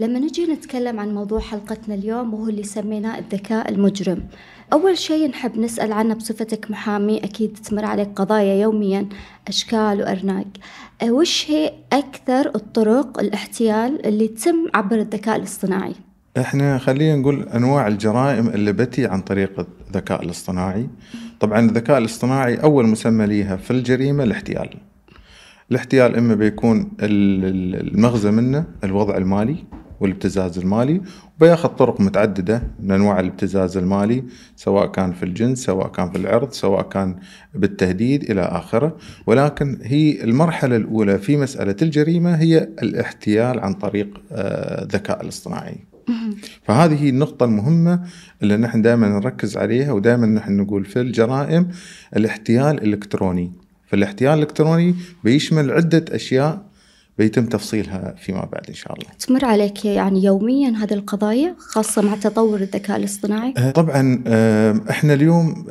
لما نجي نتكلم عن موضوع حلقتنا اليوم وهو اللي سميناه الذكاء المجرم. أول شيء نحب نسأل عنه بصفتك محامي أكيد تمر عليك قضايا يوميا أشكال وأرناق. أه، وش هي أكثر الطرق الاحتيال اللي تتم عبر الذكاء الاصطناعي؟ إحنا خلينا نقول أنواع الجرائم اللي بتي عن طريق الذكاء الاصطناعي. طبعا الذكاء الاصطناعي أول مسمى ليها في الجريمة الاحتيال. الاحتيال إما بيكون المغزى منه الوضع المالي. والابتزاز المالي وبياخذ طرق متعددة من أنواع الابتزاز المالي سواء كان في الجنس سواء كان في العرض سواء كان بالتهديد إلى آخره. ولكن هي المرحلة الأولى في مسألة الجريمة هي الاحتيال عن طريق آه، الذكاء الاصطناعي. فهذه هي النقطة المهمة اللي نحن دائما نركز عليها ودائما نحن نقول في الجرائم الاحتيال الإلكتروني. فالاحتيال الإلكتروني بيشمل عدة أشياء بيتم تفصيلها فيما بعد إن شاء الله. تمر عليك يعني يوميا هذه القضايا خاصة مع تطور الذكاء الاصطناعي؟ أه، طبعا إحنا اليوم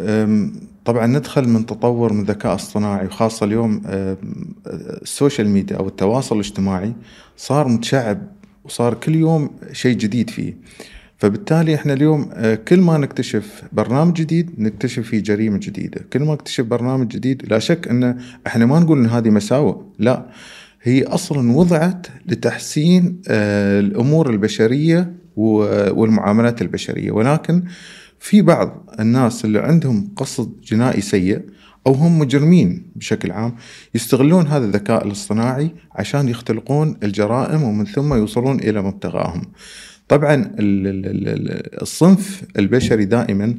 طبعا ندخل من تطور من الذكاء الاصطناعي وخاصة اليوم ال social media أو التواصل الاجتماعي صار متشعب وصار كل يوم شيء جديد فيه. فبالتالي إحنا اليوم أه، كل ما نكتشف برنامج جديد نكتشف فيه جريمة جديدة، كل ما نكتشف برنامج جديد لا شك ان إحنا ما نقول إن هذه مساوئ، لا. هي أصلا وضعت لتحسين آه، الأمور البشرية والمعاملات البشرية ولكن في بعض الناس اللي عندهم قصد جنائي سيء أو هم مجرمين بشكل عام يستغلون هذا الذكاء الاصطناعي عشان يختلقون الجرائم ومن ثم يوصلون إلى مبتغاهم. طبعا الصنف البشري دائما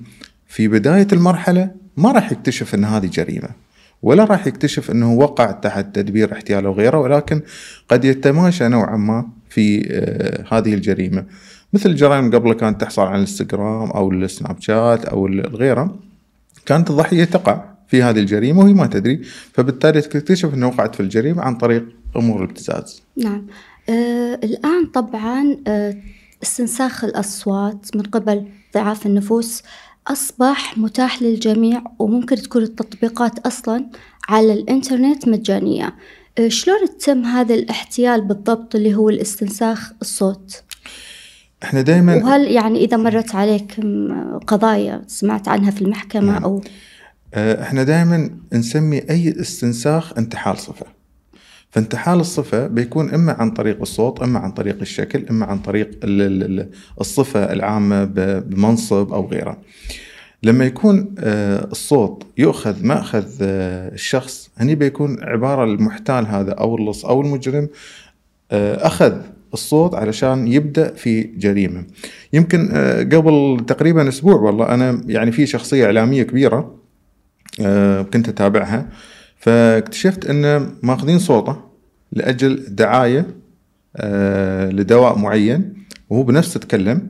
في بداية المرحلة ما راح يكتشف إن هذه جريمة. ولا راح يكتشف إنه وقع تحت تدبير احتيال أو غيره ولكن قد يتماشى نوعا ما في آه، هذه الجريمة مثل الجرائم قبل كانت تحصل على الإنستغرام أو السناب شات أو الغيره كانت الضحية تقع في هذه الجريمة وهي ما تدري فبالتالي تكتشف انها وقعت في الجريمة عن طريق أمور الابتزاز. نعم. آه الآن طبعا آه استنساخ الأصوات من قبل ضعاف النفوس أصبح متاح للجميع وممكن تكون التطبيقات أصلا على الإنترنت مجانية أه، شلون تتم هذا الاحتيال بالضبط اللي هو الاستنساخ الصوت؟ إحنا دائما وهل يعني إذا مرت عليك قضايا سمعت عنها في المحكمة نعم. أو أه، إحنا دائما نسمي أي استنساخ انتحال صفة فانتحال الصفة بيكون إما عن طريق الصوت إما عن طريق الشكل إما عن طريق الصفة العامة بمنصب أو غيره لما يكون آه، الصوت يؤخذ مأخذ آه، الشخص هني بيكون عبارة المحتال هذا أو اللص أو المجرم آه، أخذ الصوت علشان يبدأ في جريمة. يمكن قبل تقريبا أسبوع والله أنا يعني في شخصية إعلامية كبيرة كنت أتابعها فاكتشفت إن ماخذين صوته لأجل دعاية آه، لدواء معين. وهو بنفسه تكلم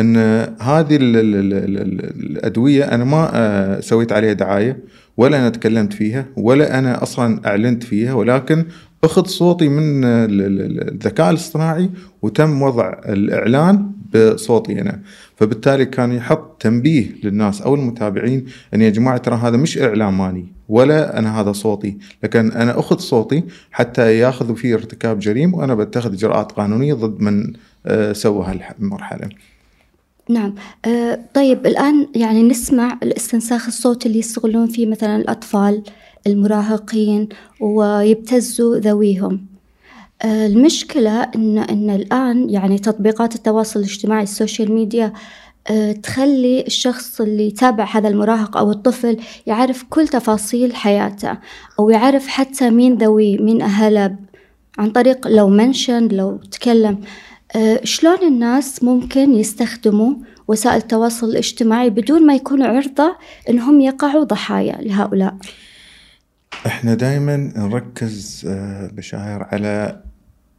إن هذه الأدوية أنا ما آه، سويت عليها دعاية ولا أنا تكلمت فيها ولا أنا أصلا أعلنت فيها. ولكن أخذ صوتي من الذكاء الاصطناعي وتم وضع الإعلان بصوتي أنا. فبالتالي كان يحط تنبيه للناس أو المتابعين إن يا جماعة ترى هذا مش إعلان مالي. ولا أنا هذا صوتي. لكن أنا أخذ صوتي حتى يأخذوا فيه ارتكاب جريمه وأنا بتخذ إجراءات قانونية ضد من آه، سوى هالمرحلة. نعم. أه طيب الآن يعني نسمع الاستنساخ الصوتي اللي يستغلون فيه مثلا الأطفال المراهقين ويبتزوا ذويهم. أه المشكلة إن إن الآن يعني تطبيقات التواصل الاجتماعي ال social media تخلي الشخص اللي يتابع هذا المراهق أو الطفل يعرف كل تفاصيل حياته أو يعرف حتى مين ذويه مين أهله عن طريق لو منشن لو تكلم. آه، شلون الناس ممكن يستخدموا وسائل التواصل الاجتماعي بدون ما يكونوا عرضة إنهم يقعوا ضحايا لهؤلاء؟ إحنا دائما نركز آه، بشاير على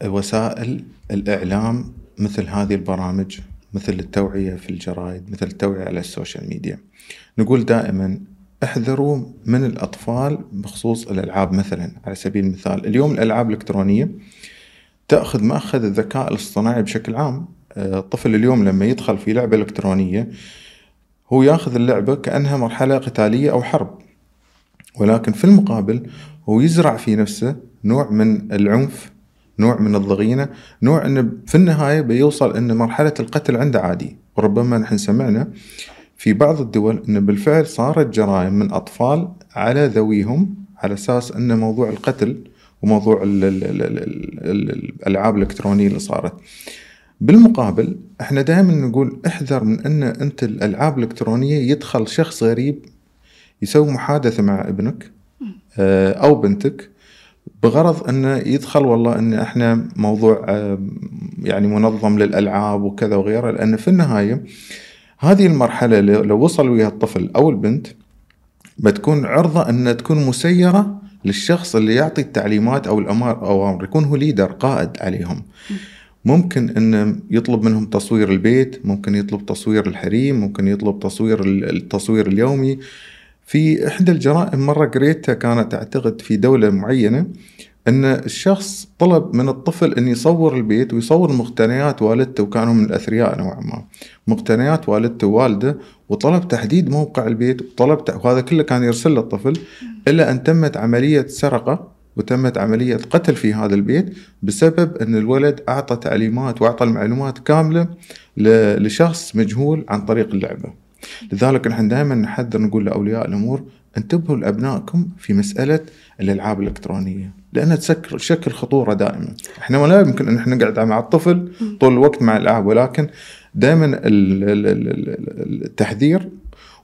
وسائل الإعلام مثل هذه البرامج. مثل التوعية في الجرائد مثل التوعية على السوشيال ميديا. نقول دائما احذروا من الأطفال بخصوص الألعاب مثلا على سبيل المثال اليوم الألعاب الإلكترونية تأخذ مأخذ الذكاء الاصطناعي بشكل عام. آه، الطفل اليوم لما يدخل في لعبة إلكترونية هو يأخذ اللعبة كأنها مرحلة قتالية أو حرب. ولكن في المقابل هو يزرع في نفسه نوع من العنف نوع من الضغينة نوع إنه في النهاية بيوصل إن مرحلة القتل عنده عادي وربما نحن سمعنا في بعض الدول إن بالفعل صارت جرائم من أطفال على ذويهم على أساس إن موضوع القتل وموضوع ال ال ال ال ال الألعاب الإلكترونية اللي صارت. بالمقابل إحنا دائما نقول احذر من إن أنت الألعاب الإلكترونية يدخل شخص غريب يسوي محادثة مع ابنك آه، أو بنتك بغرض انه يدخل والله إن إحنا موضوع آه، يعني منظم للألعاب وكذا وغيره لأن في النهاية هذه المرحلة لو وصل وياها الطفل أو البنت بتكون عرضة إن تكون مسيرة للشخص اللي يعطي التعليمات أو أو يكون هو ليدر قائد عليهم. ممكن انه يطلب منهم تصوير البيت، ممكن يطلب تصوير الحريم، ممكن يطلب تصوير التصوير اليومي. في إحدى الجرائم مرة قريتها كانت اعتقد في دولة معينة أن الشخص طلب من الطفل أن يصور البيت ويصور مقتنيات والدته وكانوا من الأثرياء نوعا ما. مقتنيات والدته ووالده وطلب تحديد موقع البيت وطلب وهذا كله كان يرسل للطفل إلا أن تمت عملية سرقة وتمت عملية قتل في هذا البيت بسبب أن الولد أعطى تعليمات وأعطى المعلومات كاملة لشخص مجهول عن طريق اللعبة. لذلك نحن دائما نحذر نقول لأولياء الأمور انتبهوا لأبنائكم في مسألة الألعاب الإلكترونية لأنها تشكل خطورة دائما. إحنا لا يمكن أن إحنا نقعد مع الطفل طول الوقت مع الألعاب ولكن دائما التحذير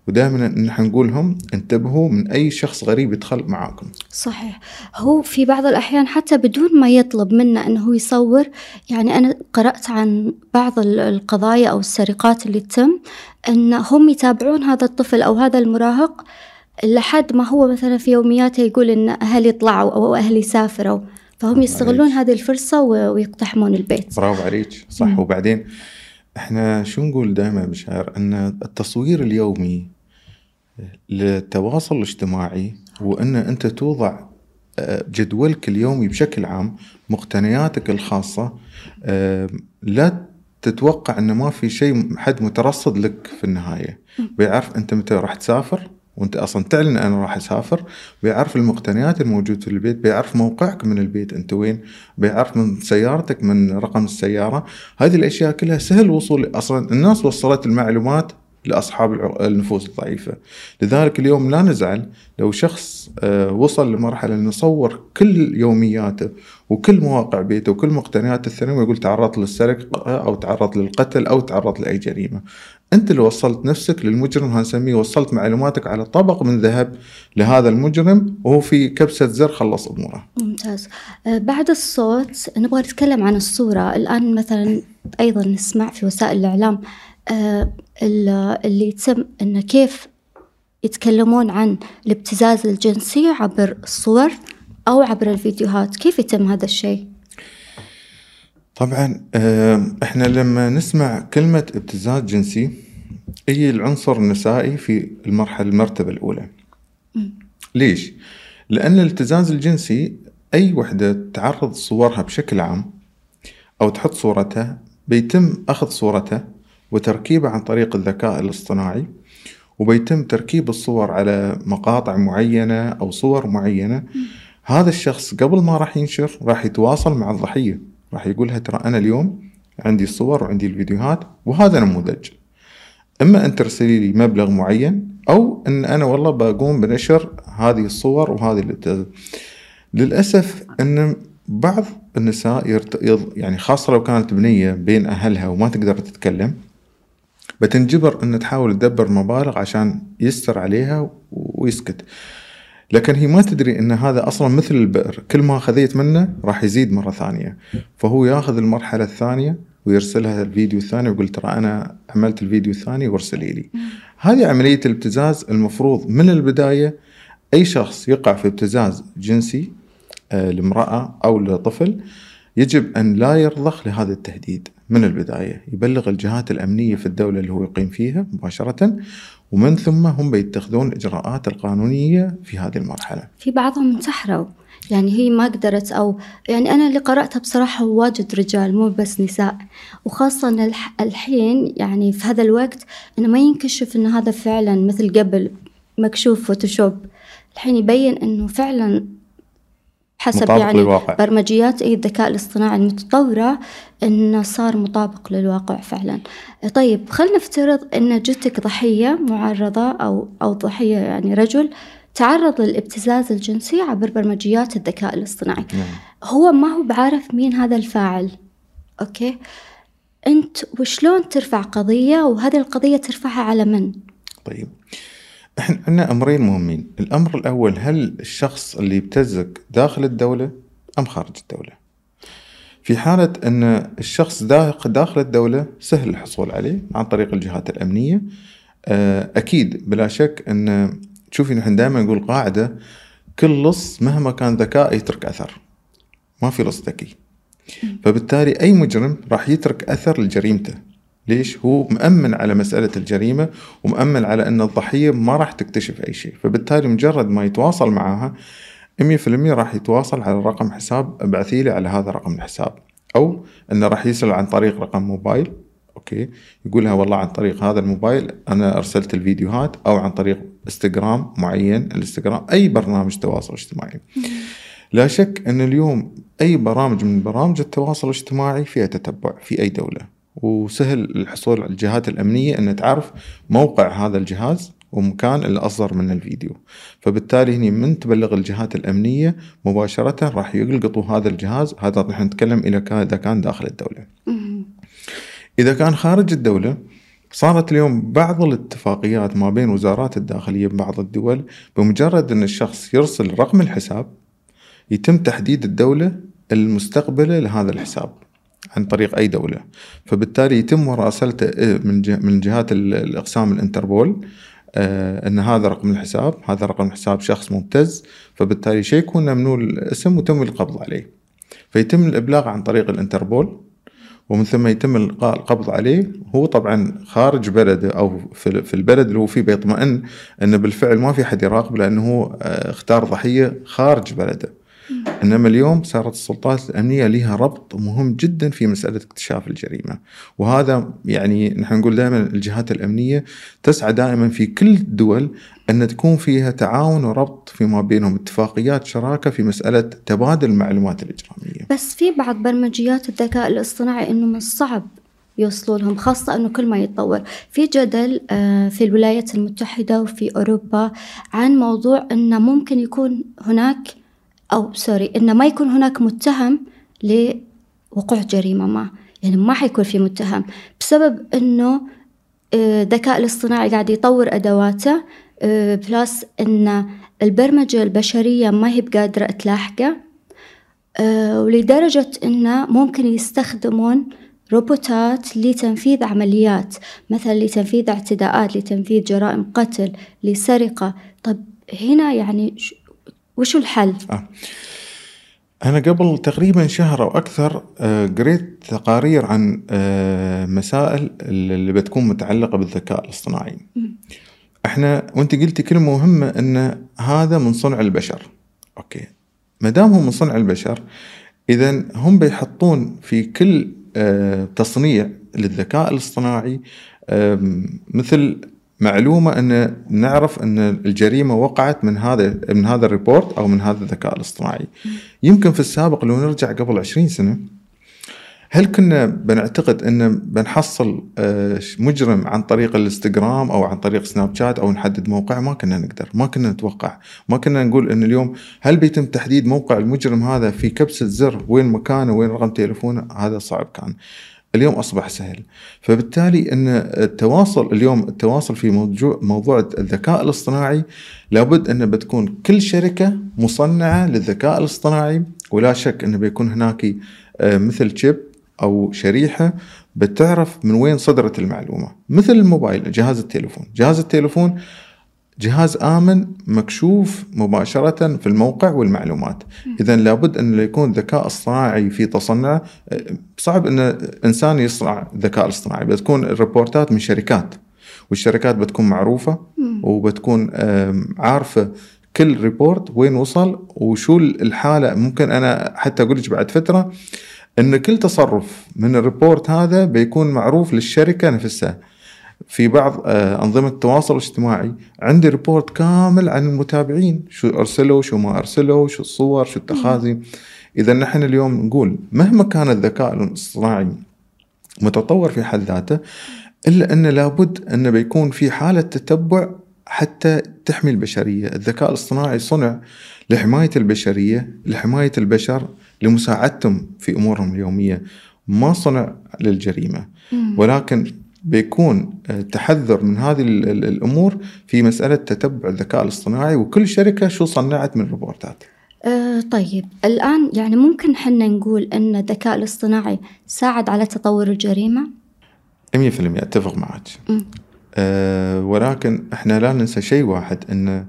ودائما نحن نقول لهم انتبهوا من أي شخص غريب يدخل معاكم. صحيح، هو في بعض الأحيان حتى بدون ما يطلب منا إنه يصور، يعني أنا قرأت عن بعض القضايا أو السرقات اللي تتم إن هم يتابعون هذا الطفل أو هذا المراهق لحد ما هو مثلا في يومياته يقول إن أهلي طلعوا أو أهلي سافروا فهم يستغلون هذه الفرصة ويقتحمون البيت. برافو عليك، صح مم. وبعدين إحنا شو نقول دائما بشعر إن التصوير اليومي للتواصل الاجتماعي وإن أنت توضع آه، جدولك اليومي بشكل عام مقتنياتك الخاصة آه، لا تتوقع انه ما في شيء حد مترصد لك في النهاية. بيعرف أنت متى راح تسافر وأنت أصلا تعلن أنا راح أسافر بيعرف المقتنيات الموجود في البيت بيعرف موقعك من البيت أنت وين بيعرف من سيارتك من رقم السيارة. هذه الأشياء كلها سهل الوصول أصلا الناس وصلت المعلومات لأصحاب النفوس الضعيفة لذلك اليوم لا نزعل لو شخص آه، وصل لمرحلة إنه يصور كل يومياته وكل مواقع بيته وكل مقتنياته الثانويه ويقول تعرضت للسرقة أو تعرضت للقتل أو تعرضت لأي جريمة أنت اللي وصلت نفسك للمجرم هنسميه وصلت معلوماتك على طبق من ذهب لهذا المجرم وهو في كبسة زر خلص أموره. ممتاز. آه، بعد الصوت نبغى نتكلم عن الصورة، الآن مثلا أيضا نسمع في وسائل الإعلام آه، اللي يتم إنه كيف يتكلمون عن الابتزاز الجنسي عبر الصور أو عبر الفيديوهات، كيف يتم هذا الشيء؟ طبعا إحنا لما نسمع كلمة ابتزاز جنسي هي العنصر النسائي في المرحلة المرتبة الأولى ليش؟ لأن الابتزاز الجنسي أي وحدة تعرض صورها بشكل عام أو تحط صورتها بيتم أخذ صورتها وتركيبها عن طريق الذكاء الاصطناعي وبيتم تركيب الصور على مقاطع معينة أو صور معينة. هذا الشخص قبل ما راح ينشر راح يتواصل مع الضحية راح يقولها ترى أنا اليوم عندي الصور وعندي الفيديوهات وهذا نموذج. إما أن ترسلي لي مبلغ معين أو أن أنا والله بقوم بنشر هذه الصور وهذه اللي للأسف أن بعض النساء يرت... يعني خاصة لو كانت بنية بين أهلها وما تقدر تتكلم بتنجبر أن تحاول تدبر مبالغ عشان يستر عليها ويسكت. لكن هي ما تدري إن هذا أصلا مثل البئر. كل ما خذيت منه راح يزيد مرة ثانية. فهو ياخذ المرحلة الثانية ويرسلها الفيديو الثاني ويقول ترى أنا عملت الفيديو الثاني وارسلي لي. هذه عملية الابتزاز المفروض من البداية أي شخص يقع في ابتزاز جنسي آه، لامرأة أو لطفل يجب أن لا يرضخ لهذا التهديد. من البداية يبلغ الجهات الأمنية في الدولة اللي هو يقيم فيها مباشرة ومن ثم هم بيتخذون الإجراءات القانونية في هذه المرحلة. في بعضهم انتحروا. يعني هي ما قدرت أو يعني أنا اللي قرأتها بصراحة واجد رجال مو بس نساء. وخاصة الحين يعني في هذا الوقت إنه ما ينكشف إن هذا فعلا مثل قبل مكشوف فوتوشوب. الحين يبين إنه فعلا حسب يعني للواقع. برمجيات أي الذكاء الاصطناعي المتطورة انه صار مطابق للواقع فعلا. طيب خلينا نفترض إن جتك ضحية معرضة أو أو ضحية يعني رجل تعرض للابتزاز الجنسي عبر برمجيات الذكاء الاصطناعي. نعم. هو ما هو بعارف مين هذا الفاعل؟ أوكي. أنت وشلون ترفع قضية وهذه القضية ترفعها على من؟ طيب. إحنا عندنا أمرين مهمين. الأمر الأول هل الشخص اللي يبتزك داخل الدولة أم خارج الدولة؟ في حالة أن الشخص داخل الدولة سهل الحصول عليه عن طريق الجهات الأمنية. آه، أكيد بلا شك ان شوفي نحن دائما نقول قاعدة كل لص مهما كان ذكاء يترك أثر. ما في لص ذكي. فبالتالي أي مجرم راح يترك أثر لجريمته. ليش؟ هو مأمن على مسألة الجريمة ومأمن على أن الضحية ما راح تكتشف أي شيء. فبالتالي مجرد ما يتواصل معها 100% راح يتواصل على رقم حساب أبعثي لي على هذا رقم الحساب. أو أنه راح يسأل عن طريق رقم موبايل أوكي؟ يقول لها والله عن طريق هذا الموبايل أنا أرسلت الفيديوهات أو عن طريق إنستغرام معين الإنستغرام أي برنامج تواصل اجتماعي. لا شك أن اليوم أي برامج من برامج التواصل الاجتماعي فيها تتبع في أي دولة. وسهل الحصول على الجهات الأمنية أن تعرف موقع هذا الجهاز ومكان اللي أصدر منه الفيديو. فبالتالي هني من تبلغ الجهات الأمنية مباشرة راح يلقطوا هذا الجهاز. هذا راح نتكلم إلى كان إذا كان داخل الدولة. إذا كان خارج الدولة صارت اليوم بعض الاتفاقيات ما بين وزارات الداخلية ببعض الدول بمجرد أن الشخص يرسل رقم الحساب يتم تحديد الدولة المستقبلة لهذا الحساب. عن طريق أي دولة. فبالتالي يتم مراسلته إيه، من من جهات ال- الإقسام الانتربول آه، أن هذا رقم الحساب هذا رقم حساب شخص مبتز فبالتالي يشيكون منو الاسم وتم القبض عليه. فيتم الإبلاغ عن طريق الانتربول ومن ثم يتم القاء القبض عليه. هو طبعا خارج بلده أو في البلد اللي هو فيه بيطمئن انه بالفعل ما في حد يراقب لأنه هو آه، اختار ضحية خارج بلده. إنما اليوم صارت السلطات الأمنية لها ربط مهم جدا في مسألة اكتشاف الجريمة. وهذا يعني نحن نقول دائما الجهات الأمنية تسعى دائما في كل الدول أن تكون فيها تعاون وربط فيما بينهم اتفاقيات شراكة في مسألة تبادل المعلومات الإجرامية. بس في بعض برمجيات الذكاء الاصطناعي إنه من الصعب يوصلوا لهم خاصة أنه كل ما يتطور. في جدل آه، في الولايات المتحدة وفي أوروبا عن موضوع أنه ممكن يكون هناك أو sorry أنه ما يكون هناك متهم لوقوع جريمة ما. يعني ما حيكون في متهم. بسبب آه، الذكاء الاصطناعي قاعد يطور أدواته آه، plus أن البرمجة البشرية ما هي بقادرة تلاحقه آه، ولدرجة أنه ممكن يستخدمون روبوتات لتنفيذ عمليات. مثلا لتنفيذ اعتداءات لتنفيذ جرائم قتل لسرقة. طب هنا يعني وشو الحل؟ آه. أنا قبل تقريبا شهر أو أكثر آه، قريت تقارير عن آه، مسائل اللي بتكون متعلقة بالذكاء الاصطناعي. إحنا وأنت قلتي كلمة مهمة إن هذا من صنع البشر. Okay. ما دام هو من صنع البشر اذا هم بيحطون في كل آه، تصنيع للذكاء الاصطناعي مثل معلومة أن نعرف أن الجريمة وقعت من هذا من هذا الريبورت أو من هذا الذكاء الاصطناعي. يمكن في السابق لو نرجع قبل 20 سنة هل كنا بنعتقد أن بنحصل آه، مجرم عن طريق الإنستغرام أو عن طريق سناب شات أو نحدد موقع؟ ما كنا نقدر ما كنا نتوقع. ما كنا نقول أن اليوم هل بيتم تحديد موقع المجرم هذا في كبسة زر وين مكانه وين رقم تليفونه؟ هذا صعب كان. اليوم أصبح سهل. فبالتالي إن التواصل اليوم التواصل في موضوع موضوع الذكاء الاصطناعي لابد إن بتكون كل شركة مصنعة للذكاء الاصطناعي ولا شك انه بيكون هناك آه، مثل شيب أو شريحة بتعرف من وين صدرت المعلومة. مثل الموبايل جهاز التليفون. جهاز التليفون جهاز آمن مكشوف مباشرة في الموقع والمعلومات. اذا لابد أن يكون ذكاء اصطناعي في تصنعه أه، صعب أن إنسان يصنع ذكاء اصطناعي بتكون الروبوتات من شركات والشركات بتكون معروفة وبتكون آم، عارفة كل ريبورت وين وصل وشو الحالة. ممكن أنا حتى أقول لك بعد فترة أن كل تصرف من الريبورت هذا بيكون معروف للشركة نفسها. في بعض آه، أنظمة التواصل الاجتماعي عندي ريبورت كامل عن المتابعين شو أرسلوا شو ما أرسلوا شو الصور شو التخاذي إذا نحن اليوم نقول مهما كان الذكاء الاصطناعي متطور في حد ذاته إلا انه لابد انه بيكون في حالة تتبع حتى تحمي البشرية، الذكاء الاصطناعي صنع لحماية البشرية، لحماية البشر، لمساعدتهم في أمورهم اليومية، ما صنع للجريمة، ولكن بيكون تحذر من هذه الأمور في مسألة تتبع الذكاء الاصطناعي وكل شركة شو صنعت من ريبورتات. أه طيب الآن يعني ممكن حنا نقول أن الذكاء الاصطناعي ساعد على تطور الجريمة؟ 100% أتفق معك أه ولكن إحنا لا ننسى شيء واحد إن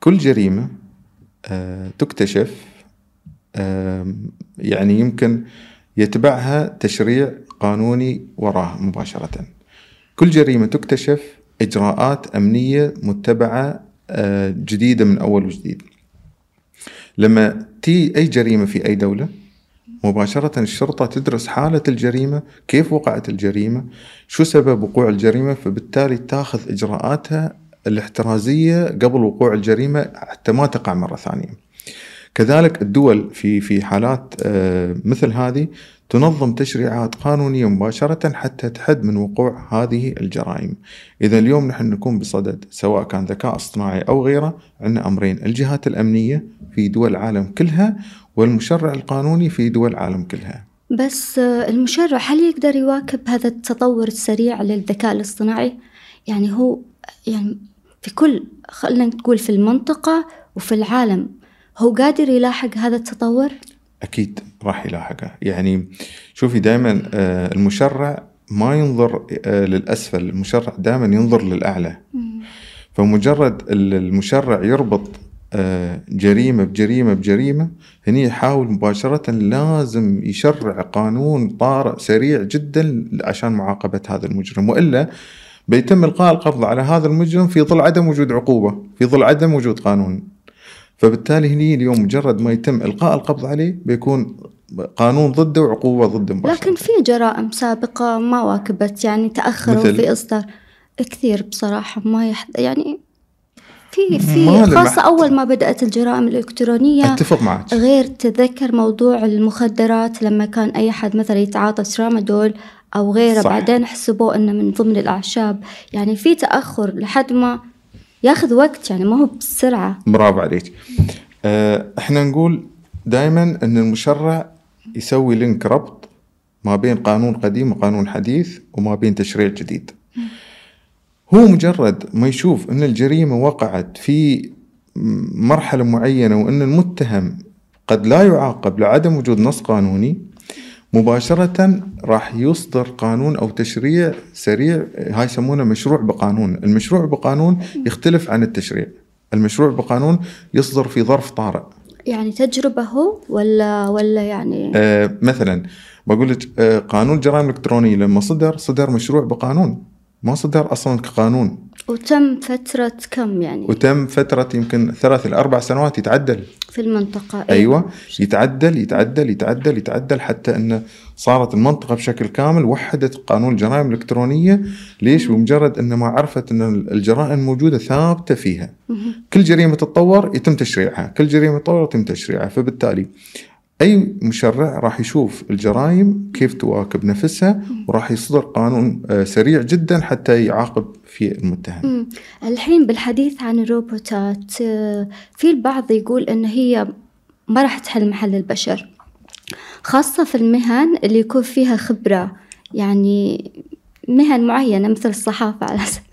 كل جريمة أه تكتشف أه يعني يمكن يتبعها تشريع قانوني وراه مباشرة. كل جريمة تكتشف إجراءات أمنية متبعة أه جديدة من أول وجديد. لما تي أي جريمة في أي دولة مباشرة الشرطة تدرس حالة الجريمة كيف وقعت الجريمة شو سبب وقوع الجريمة فبالتالي تاخذ إجراءاتها الاحترازية قبل وقوع الجريمة حتى ما تقع مرة ثانية. كذلك الدول في في حالات مثل هذه تنظم تشريعات قانونية مباشرة حتى تحد من وقوع هذه الجرائم. إذا اليوم نحن نكون بصدد سواء كان ذكاء اصطناعي أو غيره عندنا أمرين. الجهات الأمنية في دول العالم كلها والمشرع القانوني في دول العالم كلها. بس المشرع هل يقدر يواكب هذا التطور السريع للذكاء الاصطناعي؟ يعني هو يعني في كل خلينا نقول في المنطقة وفي العالم. هو قادر يلاحق هذا التطور؟ أكيد راح يلاحقه. يعني شوفي دائما المشرع ما ينظر للأسفل المشرع دائما ينظر للأعلى. فمجرد المشرع يربط جريمة بجريمة بجريمة هني يحاول مباشرة لازم يشرع قانون طارئ سريع جدا عشان معاقبة هذا المجرم. وإلا بيتم إلقاء القبض على هذا المجرم في ظل عدم وجود عقوبة في ظل عدم وجود قانون. فبالتالي هني اليوم مجرد ما يتم إلقاء القبض عليه بيكون قانون ضده وعقوبة ضده مباشرة. لكن في جرائم سابقة ما واكبت يعني تأخروا في إصدار كثير بصراحة ما يحد يعني في في خاصة أول ما بدأت الجرائم الإلكترونية أتفق معك. غير تذكر موضوع المخدرات لما كان أي حد مثلا يتعاطى ترامادول أو غيره صح. بعدين حسبوه إنه من ضمن الأعشاب. يعني في تأخر لحد ما ياخذ وقت يعني ما هو بسرعة. برافو عليك. إحنا نقول دائما إن المشرع يسوي لينك ربط ما بين قانون قديم وقانون حديث وما بين تشريع جديد. هو مجرد ما يشوف إن الجريمة وقعت في مرحلة معينة وإن المتهم قد لا يعاقب لعدم وجود نص قانوني مباشرة راح يصدر قانون أو تشريع سريع هاي يسمونه مشروع بقانون. المشروع بقانون يختلف عن التشريع. المشروع بقانون يصدر في ظرف طارئ. يعني تجربة هو ولا ولا يعني؟ آه مثلا بقول لك آه قانون الجرائم الإلكترونية لما صدر صدر مشروع بقانون. ما صدر أصلا كقانون. وتم فترة كم يعني؟ وتم فترة يمكن ثلاث إلى أربع سنوات يتعدل. في المنطقة أيوة يتعدل يتعدل يتعدل يتعدل حتى أنه صارت المنطقة بشكل كامل وحدت قانون الجرائم الإلكترونية. ليش؟ بمجرد أن ما عرفت أن الجرائم موجودة ثابتة فيها. كل جريمة تتطور يتم تشريعها كل جريمة تتطور يتم تشريعها. فبالتالي أي مشرع راح يشوف الجرائم كيف تواكب نفسها وراح يصدر قانون سريع جدا حتى يعاقب في المتهم. الحين بالحديث عن الروبوتات في البعض يقول إن هي ما راح تحل محل البشر. خاصة في المهن اللي يكون فيها خبرة يعني مهن معينة مثل الصحافة على سبيل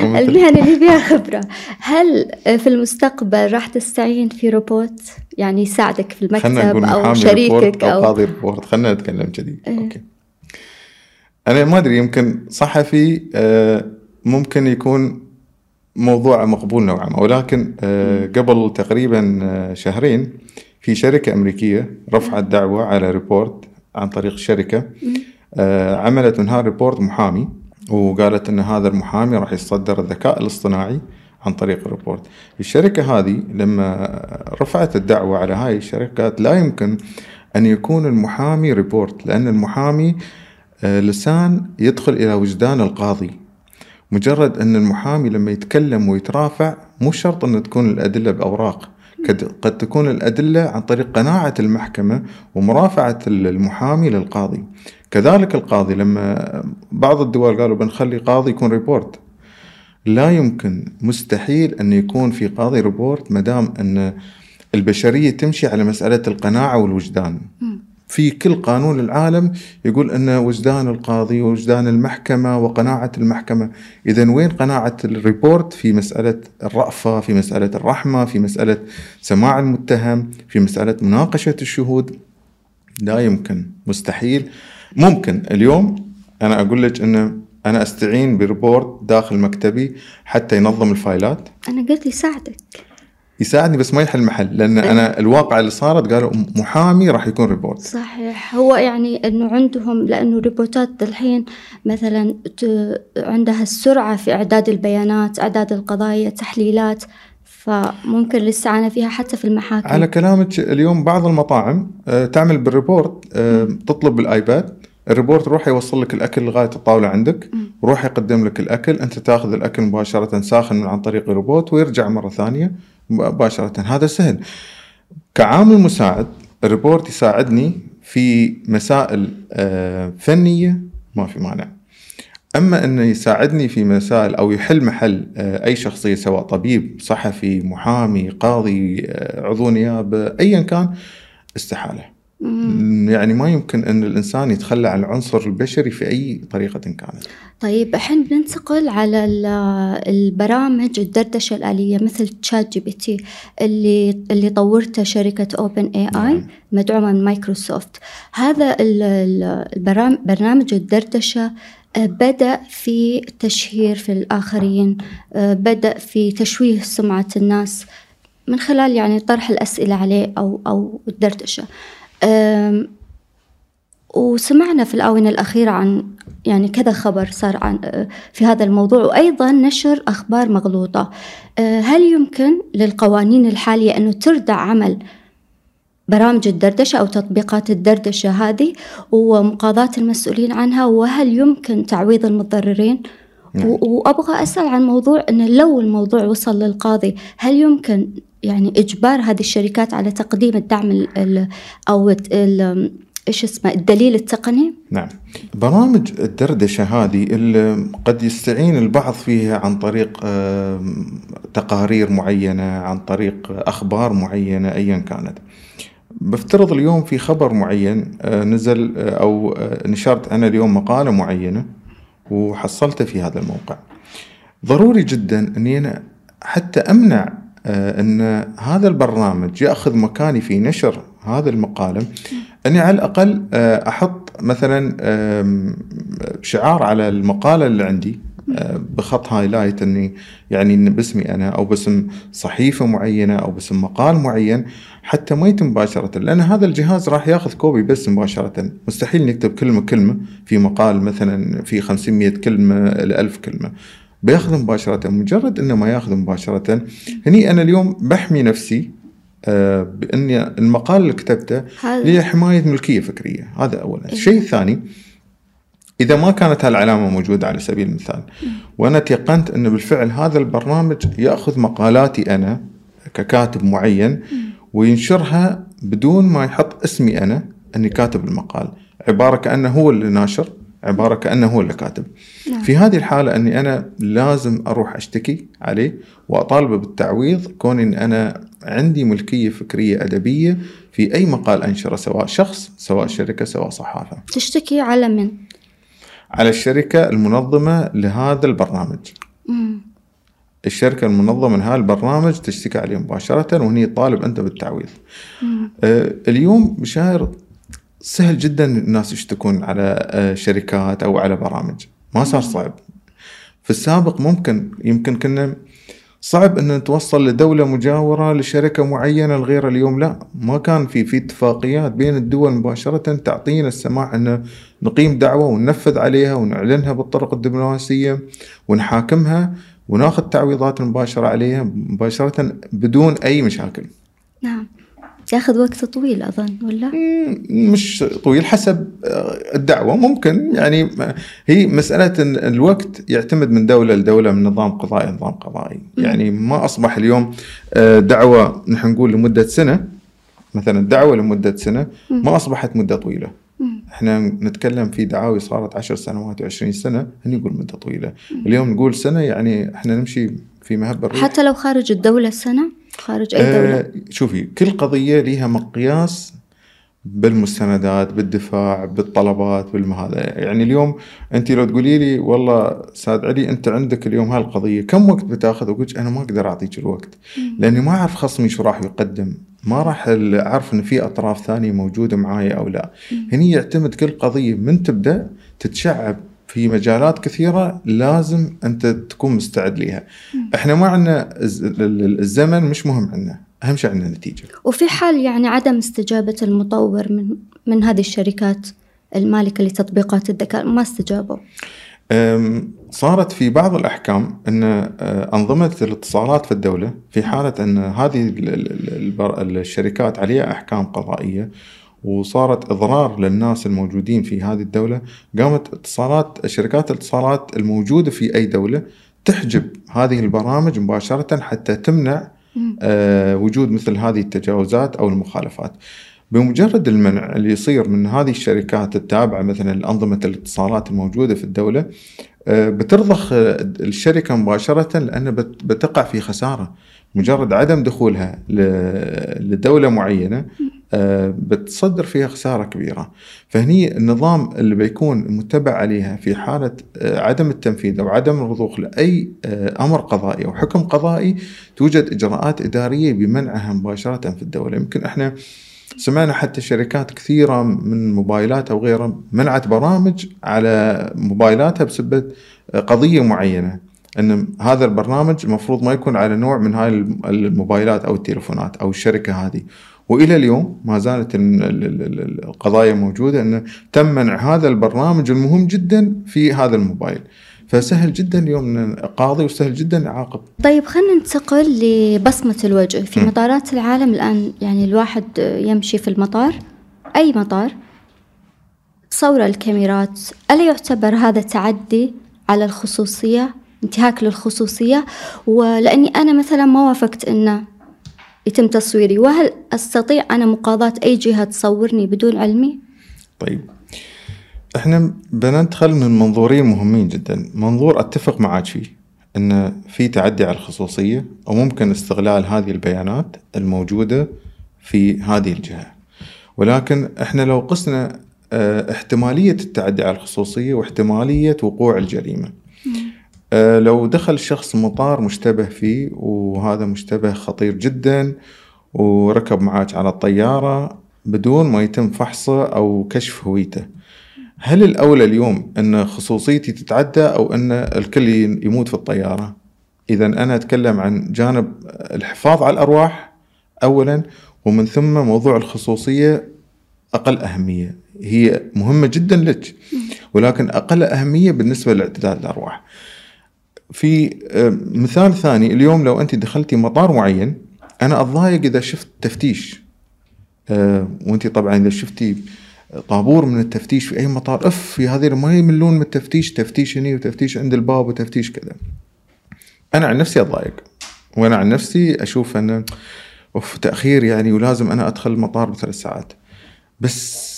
المهن اللي فيها خبرة. هل في المستقبل راح تستعين في روبوت؟ يعني يساعدك في المكتب أو شريكك أو قاضي ريبورت خلينا نتكلم كذي إيه. Okay. أنا ما أدري يمكن صحفي ممكن يكون موضوع مقبول نوعا ما. ولكن قبل تقريبا شهرين في شركة أمريكية رفعت دعوة على ريبورت عن طريق الشركة عملت منها ريبورت محامي. وقالت إن هذا المحامي راح يصدر الذكاء الاصطناعي عن طريق الريبورت. الشركة هذه لما رفعت الدعوة على هاي الشركات لا يمكن أن يكون المحامي ريبورت لأن المحامي لسان يدخل إلى وجدان القاضي. مجرد أن المحامي لما يتكلم ويترافع مو شرط ان تكون الأدلة بأوراق. قد تكون الأدلة عن طريق قناعة المحكمة ومرافعة المحامي للقاضي. كذلك القاضي لما بعض الدول قالوا بنخلي قاضي يكون ريبورت. لا يمكن مستحيل أن يكون في قاضي ريبورت ما دام أن البشرية تمشي على مسألة القناعة والوجدان. في كل قانون العالم يقول أن وجدان القاضي ووجدان المحكمة وقناعة المحكمة، اذا وين قناعة الريبورت؟ في مسألة الرأفة، في مسألة الرحمة، في مسألة سماع المتهم، في مسألة مناقشة الشهود؟ لا يمكن مستحيل. ممكن. اليوم أنا أقول لك انه أنا أستعين بريبورت داخل مكتبي حتى ينظم ال files. أنا قلت يساعدك يساعدني بس ما يحل محل لأن أنا الواقع اللي صارت قالوا محامي راح يكون ريبورت. صحيح. هو يعني إنه عندهم لأنه روبوتات الحين مثلا عندها السرعة في إعداد البيانات إعداد القضايا تحليلات فممكن الاستعانه فيها حتى في المحاكم. على كلامك اليوم بعض المطاعم آه، تعمل بالريبورت آه، تطلب بال iPad ال robot روح يوصل لك الأكل لغاية الطاولة عندك وروح يقدم لك الأكل أنت تاخذ الأكل مباشرة ساخن من عن طريق الروبوت ويرجع مرة ثانية. مباشرة. هذا سهل. كعامل مساعد الريبورت يساعدني في مسائل آه، فنية ما في مانع. أما انه يساعدني في مسائل أو يحل محل آه، أي شخصية سواء طبيب صحفي محامي قاضي آه، عضو نيابة ايا كان استحالة. يعني ما يمكن أن الإنسان يتخلى عن العنصر البشري في أي طريقة كانت. طيب الحين بننتقل على البرامج الدردشة الآلية مثل ChatGPT اللي اللي طورته شركة OpenAI مدعومة من مايكروسوفت. هذا البرامج برنامج الدردشة آه، بدأ في تشهير في الآخرين آه، بدأ في تشويه سمعة الناس من خلال يعني طرح الأسئلة عليه أو أو الدردشة وسمعنا في الآونة الأخيرة عن يعني كذا خبر صار عن آه، في هذا الموضوع وأيضا نشر أخبار مغلوطة آه، هل يمكن للقوانين الحالية أنه تردع عمل برامج الدردشة أو تطبيقات الدردشة هذه ومقاضاة المسؤولين عنها وهل يمكن تعويض المتضررين؟ نعم. وأبغى أسأل عن موضوع أنه لو الموضوع وصل للقاضي هل يمكن يعني إجبار هذه الشركات على تقديم الدعم ال ال أو ال إيش اسمه الدليل التقني؟ نعم. برامج الدردشة هذه اللي قد يستعين البعض فيها عن طريق تقارير معينة، عن طريق أخبار معينة ايا كانت. بفترض اليوم في خبر معين آه، نزل آه، أو آه، نشرت أنا اليوم مقالة معينة وحصلته في هذا الموقع. ضروري جدا أني أنا حتى أمنع آه، أن هذا البرنامج يأخذ مكاني في نشر هذا المقاله أني على الأقل آه، أحط مثلا شعار على المقالة اللي عندي بخط highlight إني يعني باسمي أنا أو باسم صحيفة معينة أو باسم مقال معين حتى ما يتم مباشرة لأن هذا الجهاز راح ياخذ copy paste مباشرة. مستحيل نكتب كلمة كلمة في مقال مثلا في 500 كلمة ل 1000 كلمة. بياخذ مباشرة مجرد إنه ما ياخذ مباشرة هني أنا اليوم بحمي نفسي آه، بإني المقال اللي كتبته لحماية ملكية فكرية. هذا اولا. إيه. الشيء الثاني إذا ما كانت هالعلامة موجودة على سبيل المثال وأنا تيقنت إنه بالفعل هذا البرنامج يأخذ مقالاتي أنا ككاتب معين وينشرها بدون ما يحط اسمي أنا أني كاتب المقال. عبارة كأنه هو اللي ناشر عبارة كأنه هو اللي كاتب. نعم. في هذه الحالة أني أنا لازم أروح أشتكي عليه وأطالبه بالتعويض كون إن أنا عندي ملكية فكرية أدبية في أي مقال أنشره سواء شخص سواء شركة سواء صحافة. تشتكي على من؟ على الشركة المنظمة لهذا البرنامج. مم. الشركة المنظمة لهذا البرنامج تشتكي عليه مباشرة وهني طالب أنت بالتعويض. آه اليوم مشاهر سهل جدا الناس يشتكون على آه، شركات أو على برامج. ما صار صعب. في السابق ممكن يمكن كنا صعب أن نتوصل لدولة مجاورة لشركة معينة الغير اليوم لا ما كان في في اتفاقيات بين الدول مباشرة تعطينا السماح أن نقيم دعوة وننفذ عليها ونعلنها بالطرق الدبلوماسية ونحاكمها وناخذ تعويضات مباشرة عليها مباشرة بدون أي مشاكل. نعم. ياخذ وقت طويل أظن ولا؟ مش طويل حسب آه، الدعوة. ممكن يعني هي إن الوقت يعتمد من دولة لدولة من نظام قضائي لنظام قضائي. يعني ما أصبح اليوم آه، دعوة نحن نقول لمدة سنة مثلا دعوة لمدة سنة ما أصبحت مدة طويلة. إحنا نتكلم في دعاوي صارت عشر سنوات وعشرين سنة هني نقول مدة طويلة. اليوم نقول سنة يعني إحنا نمشي في مهب الريح. حتى لو خارج الدولة سنة؟ خارج أي دولة. آه شوفي كل قضية لها مقياس بالمستندات بالدفاع بالطلبات بالمهذا يعني اليوم أنت لو تقولي لي والله سعد علي أنت عندك اليوم هالقضية كم وقت بتاخذ؟ أقول أنا ما أقدر أعطيك الوقت لأني ما أعرف خصمي شو راح يقدم. ما راح أعرف إن في أطراف ثانية موجودة معايا أو لا. هني يعتمد كل قضية من تبدأ تتشعب في مجالات كثيرة لازم أنت تكون مستعد لها إحنا ما عندنا الز- ال- ال- الزمن مش مهم عندنا. أهم شيء عندنا نتيجة. وفي حال يعني عدم استجابة المطور من من هذه الشركات المالكة لتطبيقات الذكاء ما استجابوا؟ صارت في بعض الأحكام أن أه، أنظمة الاتصالات في الدولة في حالة أن هذه الشركات عليها أحكام قضائية وصارت إضرار للناس الموجودين في هذه الدولة. قامت اتصالات شركات الاتصالات الموجودة في أي دولة تحجب هذه البرامج مباشرة حتى تمنع آه، وجود مثل هذه التجاوزات أو المخالفات. بمجرد المنع اللي يصير من هذه الشركات التابعة مثلا لأنظمة الاتصالات الموجودة في الدولة آه، بترضخ الشركة مباشرة لأن بت- بتقع في خسارة. مجرد عدم دخولها ل- لدولة معينة آه، بتصدر فيها خسارة كبيرة. فهني النظام اللي بيكون متبع عليها في حالة آه، عدم التنفيذ أو عدم الرضوخ لأي آه، أمر قضائي أو حكم قضائي توجد إجراءات إدارية بمنعها مباشرة في الدولة. يمكن إحنا سمعنا حتى شركات كثيرة من موبايلات أو غيرها منعت برامج على موبايلاتها بسبب قضية معينة أن هذا البرنامج المفروض ما يكون على نوع من هاي الموبايلات أو التليفونات أو الشركة هذه. وإلى اليوم ما زالت ال- ال- ال- القضايا موجودة انه تم منع هذا البرنامج المهم جدا في هذا الموبايل. فسهل جدا اليوم أن قاضي وسهل جدا يعاقب طيب خلينا ننتقل لبصمة الوجه. في م. مطارات العالم الآن يعني الواحد يمشي في المطار أي مطار؟ تصور الكاميرات. ألا يعتبر هذا تعدي على الخصوصية انتهاك للخصوصية؟ ولأني أنا مثلا ما وافقت أنه يتم تصويري. وهل أستطيع أنا مقاضاة أي جهة تصورني بدون علمي؟ طيب. إحنا بندخل من منظورين مهمين جدا. منظور أتفق معك فيه إن في تعدي على الخصوصية وممكن استغلال هذه البيانات الموجودة في هذه الجهة. ولكن إحنا لو قسنا آه، احتمالية التعدي على الخصوصية واحتمالية وقوع الجريمة. لو دخل شخص مطار مشتبه فيه وهذا مشتبه خطير جدا وركب معك على الطيارة بدون ما يتم فحصه أو كشف هويته. هل الأولى اليوم أن خصوصيتي تتعدى أو أن الكل يموت في الطيارة؟ إذا أنا أتكلم عن جانب الحفاظ على الأرواح أولا ومن ثم موضوع الخصوصية أقل أهمية. هي مهمة جدا لك ولكن أقل أهمية بالنسبة لإعتداء الأرواح. في آه، مثال ثاني. اليوم لو أنت دخلتي مطار معين أنا أتضايق إذا شفت تفتيش. آه، وأنت طبعا إذا شفتي طابور من التفتيش في أي مطار أف في هذه ما يملون من التفتيش تفتيش هني وتفتيش عند الباب وتفتيش كذا. أنا عن نفسي أتضايق وأنا عن نفسي أشوف انه أوف تأخير يعني ولازم أنا أدخل المطار بثلاث ساعات. بس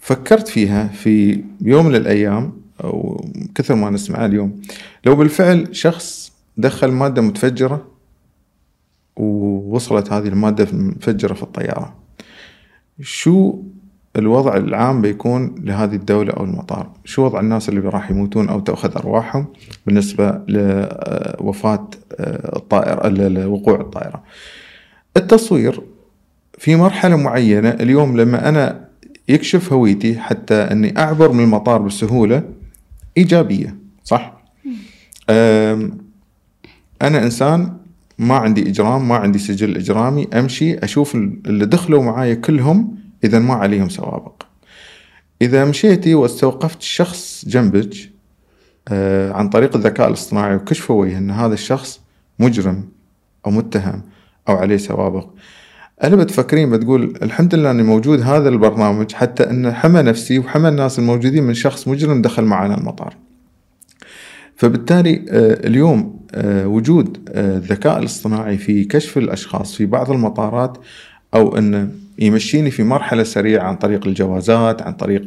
فكرت فيها في يوم من الأيام أو كثر ما نسمعها اليوم. لو بالفعل شخص دخل مادة متفجرة ووصلت هذه المادة المفجره في الطيارة شو الوضع العام بيكون لهذه الدولة أو المطار؟ شو وضع الناس اللي راح يموتون أو تأخذ أرواحهم بالنسبة لوفاة الطائرة لوقوع الطائرة؟ التصوير في مرحلة معينة اليوم لما أنا يكشف هويتي حتى أني أعبر من المطار بسهولة إيجابية صح؟ أم، أنا إنسان ما عندي إجرام ما عندي سجل إجرامي أمشي أشوف اللي دخلوا معاي كلهم إذا ما عليهم سوابق إذا مشيتي واستوقفت شخص جنبك آه، عن طريق الذكاء الاصطناعي وكشفوا أن هذا الشخص مجرم أو متهم أو عليه سوابق أنا بتفكرين بتقول الحمد لله أني موجود هذا البرنامج حتى انه حمى نفسي وحمى الناس الموجودين من شخص مجرم دخل معنا المطار. فبالتالي آه، اليوم آه، وجود آه، الذكاء الاصطناعي في كشف الأشخاص في بعض المطارات أو انه يمشيني في مرحلة سريعة عن طريق الجوازات عن طريق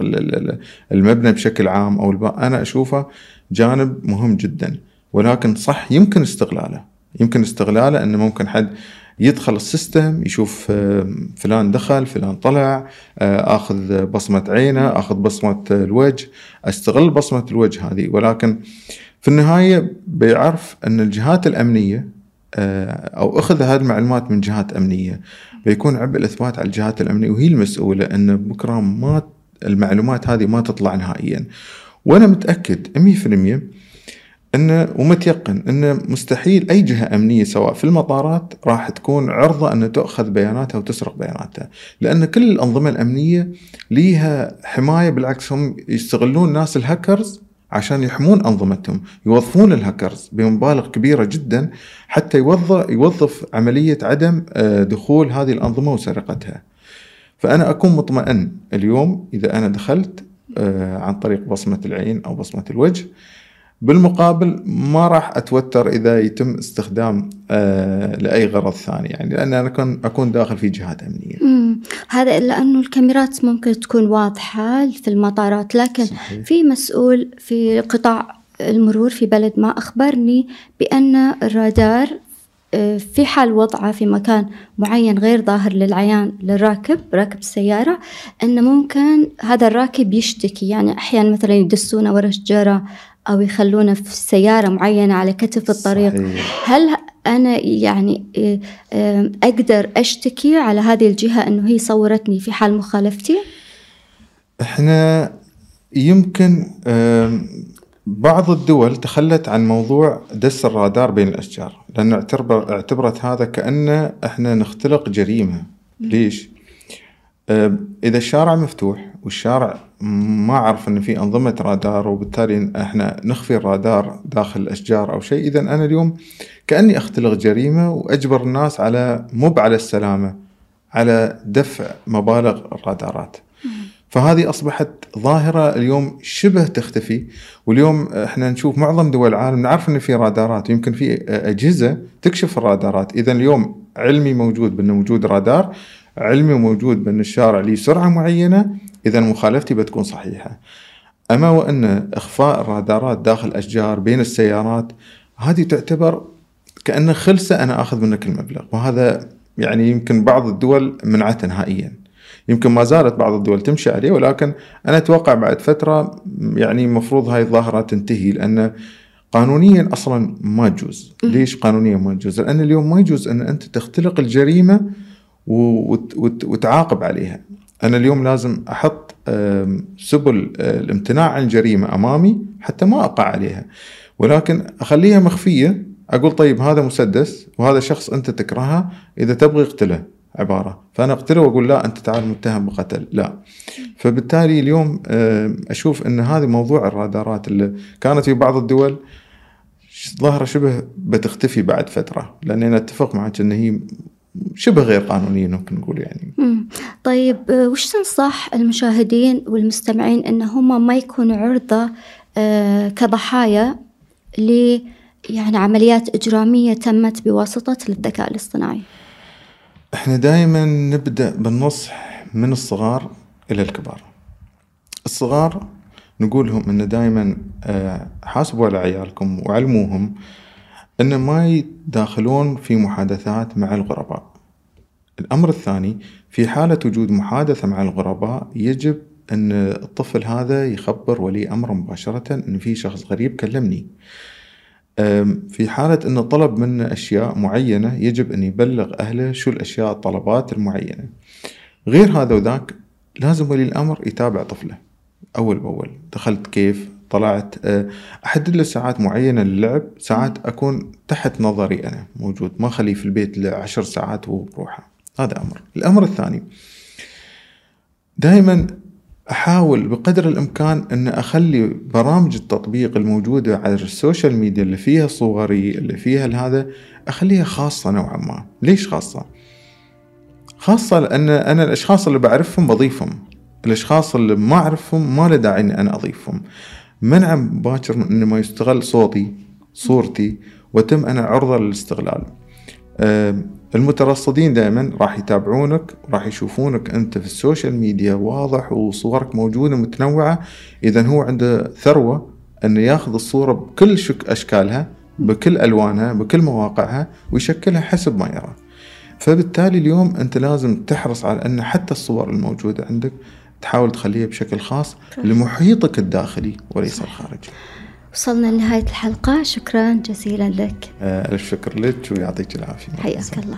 المبنى بشكل عام أو الباء أنا أشوفه جانب مهم جدا ولكن صح يمكن استغلاله. يمكن استغلاله انه ممكن حد يدخل السيستم يشوف فلان دخل فلان طلع آخذ بصمة عينه آخذ بصمة الوجه. أستغل بصمة الوجه هذه. ولكن في النهاية بيعرف أن الجهات الأمنية أو أخذ هذه المعلومات من جهات أمنية. بيكون عبء الإثبات على الجهات الأمنية وهي المسؤولة أن بكرة ما المعلومات هذه ما تطلع نهائيا. وأنا متأكد 100% إنه ومتيقن إنه مستحيل أي جهة أمنية سواء في المطارات راح تكون عرضة أن تاخذ بياناتها وتسرق بياناتها، لأن كل الأنظمة الأمنية ليها حماية بالعكس هم يستغلون ناس الهاكرز عشان يحمون أنظمتهم، يوظفون الهاكرز بمبالغ كبيرة جدا حتى يوظف يوظف عملية عدم آه، دخول هذه الأنظمة وسرقتها. فأنا أكون مطمئن اليوم إذا أنا دخلت آه، عن طريق بصمة العين أو بصمة الوجه بالمقابل ما راح أتوتر إذا يتم استخدام آه لأي غرض ثاني يعني لأن أنا اكون أكون داخل في جهات أمنية. امم هذا لأنه الكاميرات ممكن تكون واضحة في المطارات لكن صحيح. في مسؤول في قطاع المرور في بلد ما أخبرني بأن الرادار آه، في حال وضعه في مكان معين غير ظاهر للعيان للراكب راكب السيارة أن ممكن هذا الراكب يشتكي يعني أحيانا مثلا يدسونه ورا شجرة أو يخلونه في سيارة معينة على كتف الطريق صحيح. هل أنا يعني آه، أقدر أشتكي على هذه الجهة أنه هي صورتني في حال مخالفتي؟ إحنا يمكن بعض الدول تخلت عن موضوع دس الرادار بين الأشجار لأنه اعتبر اعتبرت هذا كأنه إحنا نختلق جريمة ليش؟ إذا الشارع مفتوح والشارع ما عرف إن في أنظمة رادار وبالتالي إحنا نخفي الرادار داخل الأشجار أو شيء. اذا أنا اليوم كأني أختلق جريمة وأجبر الناس على مو على السلامة على دفع مبالغ الرادارات. فهذه أصبحت ظاهرة. اليوم شبه تختفي واليوم إحنا نشوف معظم دول العالم نعرف إن في رادارات يمكن في أجهزة تكشف الرادارات. اذا اليوم علمي موجود بأنه موجود رادار علمي موجود بأن الشارع له سرعة معينة إذا مخالفتي بتكون صحيحة. أما وأن إخفاء الرادارات داخل اشجار بين السيارات هذه تعتبر كانه خلسة أنا أخذ منك المبلغ وهذا يعني يمكن بعض الدول منعته نهائيا. يمكن ما زالت بعض الدول تمشي عليه ولكن أنا أتوقع بعد فترة يعني المفروض هاي الظاهرة تنتهي لأن قانونيا أصلا ما تجوز ليش قانونيا ما تجوز لأن اليوم ما يجوز أن أنت تختلق الجريمة وتعاقب عليها. أنا اليوم لازم أحط سبل آه، الامتناع عن الجريمه أمامي حتى ما أقع عليها. ولكن أخليها مخفية أقول طيب هذا مسدس وهذا شخص أنت تكرهه إذا تبغي اقتله عبارة. فأنا أقتله وأقول لا أنت تعال متهم بقتل. لا. فبالتالي اليوم أشوف إن هذا موضوع الرادارات اللي كانت في بعض الدول ظاهرة شبه بتختفي بعد فترة. لاني أنا أتفق معك إن هي شبه غير قانونية ممكن نقول يعني. طيب آه، وش تنصح المشاهدين والمستمعين إن هم ما يكونوا عرضة آه، كضحايا ل يعني عمليات إجرامية تمت بواسطة الذكاء الاصطناعي؟ إحنا دائما نبدأ بالنصح من الصغار إلى الكبار. الصغار نقول لهم إن دائما آه، حاسبوا على عيالكم وعلموهم أن ما يداخلون في محادثات مع الغرباء. الأمر الثاني في حالة وجود محادثة مع الغرباء يجب أن الطفل هذا يخبر ولي أمره مباشرة أن في شخص غريب كلمني. في حالة أنه طلب منه أشياء معينة يجب أن يبلغ أهله شو الأشياء الطلبات المعينة. غير هذا وذاك لازم ولي الأمر يتابع طفله أول بأول. دخلت كيف؟ طلعت آه، احدد له ساعات معينة للعب ساعات أكون تحت نظري أنا موجود ما اخليه في البيت لعشر ساعات وهو بروحه. هذا أمر. الأمر الثاني دائما أحاول بقدر الإمكان أن أخلي برامج التطبيق الموجودة على ال social media اللي فيها صوري اللي فيها هذا أخليها خاصة نوعا ما. ليش خاصة؟ خاصة لأن أنا الأشخاص اللي بعرفهم بضيفهم. الأشخاص اللي ما أعرفهم ما له داعي إني أنا أضيفهم. منع باكر من إنه ما يستغل صوتي صورتي وتم أنا عرضة للاستغلال. المترصدين دائما راح يتابعونك راح يشوفونك أنت في السوشيال ميديا واضح وصورك موجودة متنوعة. إذا هو عنده ثروة أنه ياخذ الصورة بكل شك أشكالها بكل ألوانها بكل مواقعها ويشكلها حسب ما يرى. فبالتالي اليوم أنت لازم تحرص على أن حتى الصور الموجودة عندك تحاول تخليها بشكل خاص لمحيطك الداخلي وليس الخارجي. وصلنا لنهاية الحلقة. شكرا جزيلا لك. آه، الشكر لك ويعطيك العافية. حياك الله.